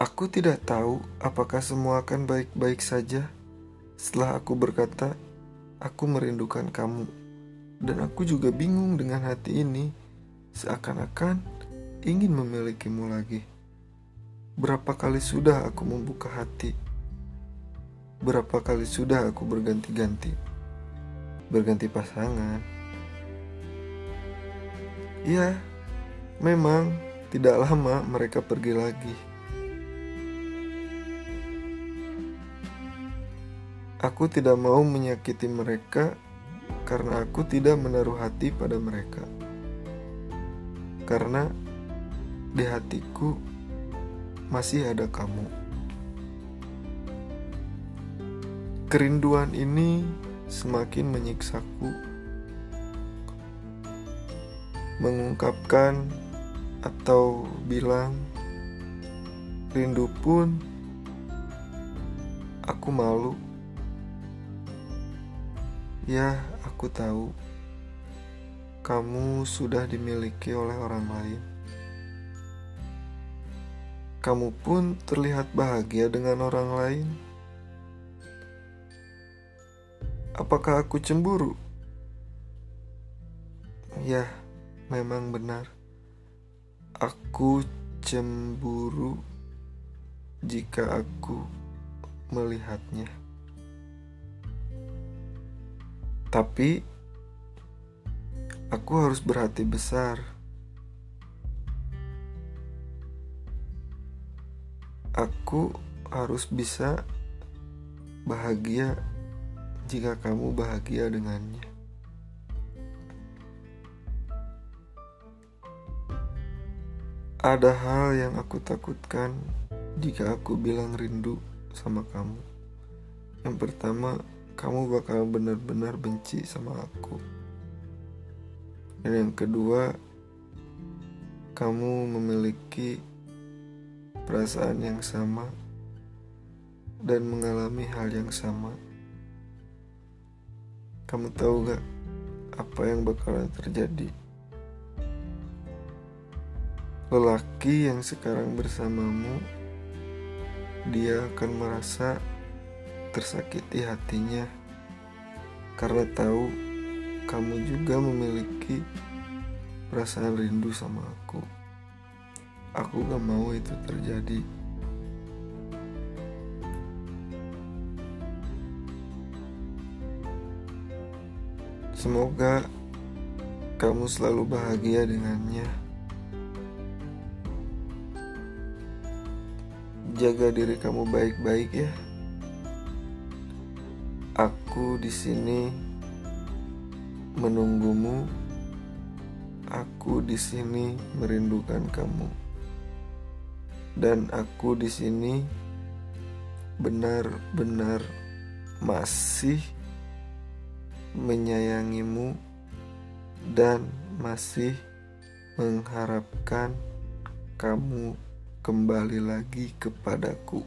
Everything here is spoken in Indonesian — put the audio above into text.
Aku tidak tahu apakah semua akan baik-baik saja setelah aku berkata, "Aku merindukan kamu." Dan aku juga bingung dengan hati ini, seakan-akan ingin memilikimu lagi. Berapa kali sudah aku membuka hati? Berapa kali sudah aku berganti-ganti? Berganti pasangan. Ya, memang tidak lama mereka pergi lagi. Aku tidak mau menyakiti mereka karena aku tidak menaruh hati pada mereka. Karena di hatiku masih ada kamu. Kerinduan ini semakin menyiksaku. Mengungkapkan atau bilang rindu pun aku malu. Ya, aku tahu kamu sudah dimiliki oleh orang lain. Kamu pun terlihat bahagia dengan orang lain. Apakah aku cemburu? Ya, memang benar. Aku cemburu jika aku melihatnya. Tapi aku harus berhati besar. Aku harus bisa bahagia jika kamu bahagia dengannya. Ada hal yang aku takutkan jika aku bilang rindu sama kamu. Yang pertama, kamu bakal benar-benar benci sama aku. Dan yang kedua, kamu memiliki perasaan yang sama dan mengalami hal yang sama. Kamu tahu gak apa yang bakalan terjadi? Lelaki yang sekarang bersamamu, dia akan merasa tersakiti hatinya karena tahu kamu juga memiliki perasaan rindu sama aku. Aku gak mau itu terjadi. Semoga kamu selalu bahagia dengannya. Jaga diri kamu baik-baik ya. Aku di sini menunggumu. Aku di sini merindukan kamu. Dan aku di sini benar-benar masih menyayangimu dan masih mengharapkan kamu kembali lagi kepadaku.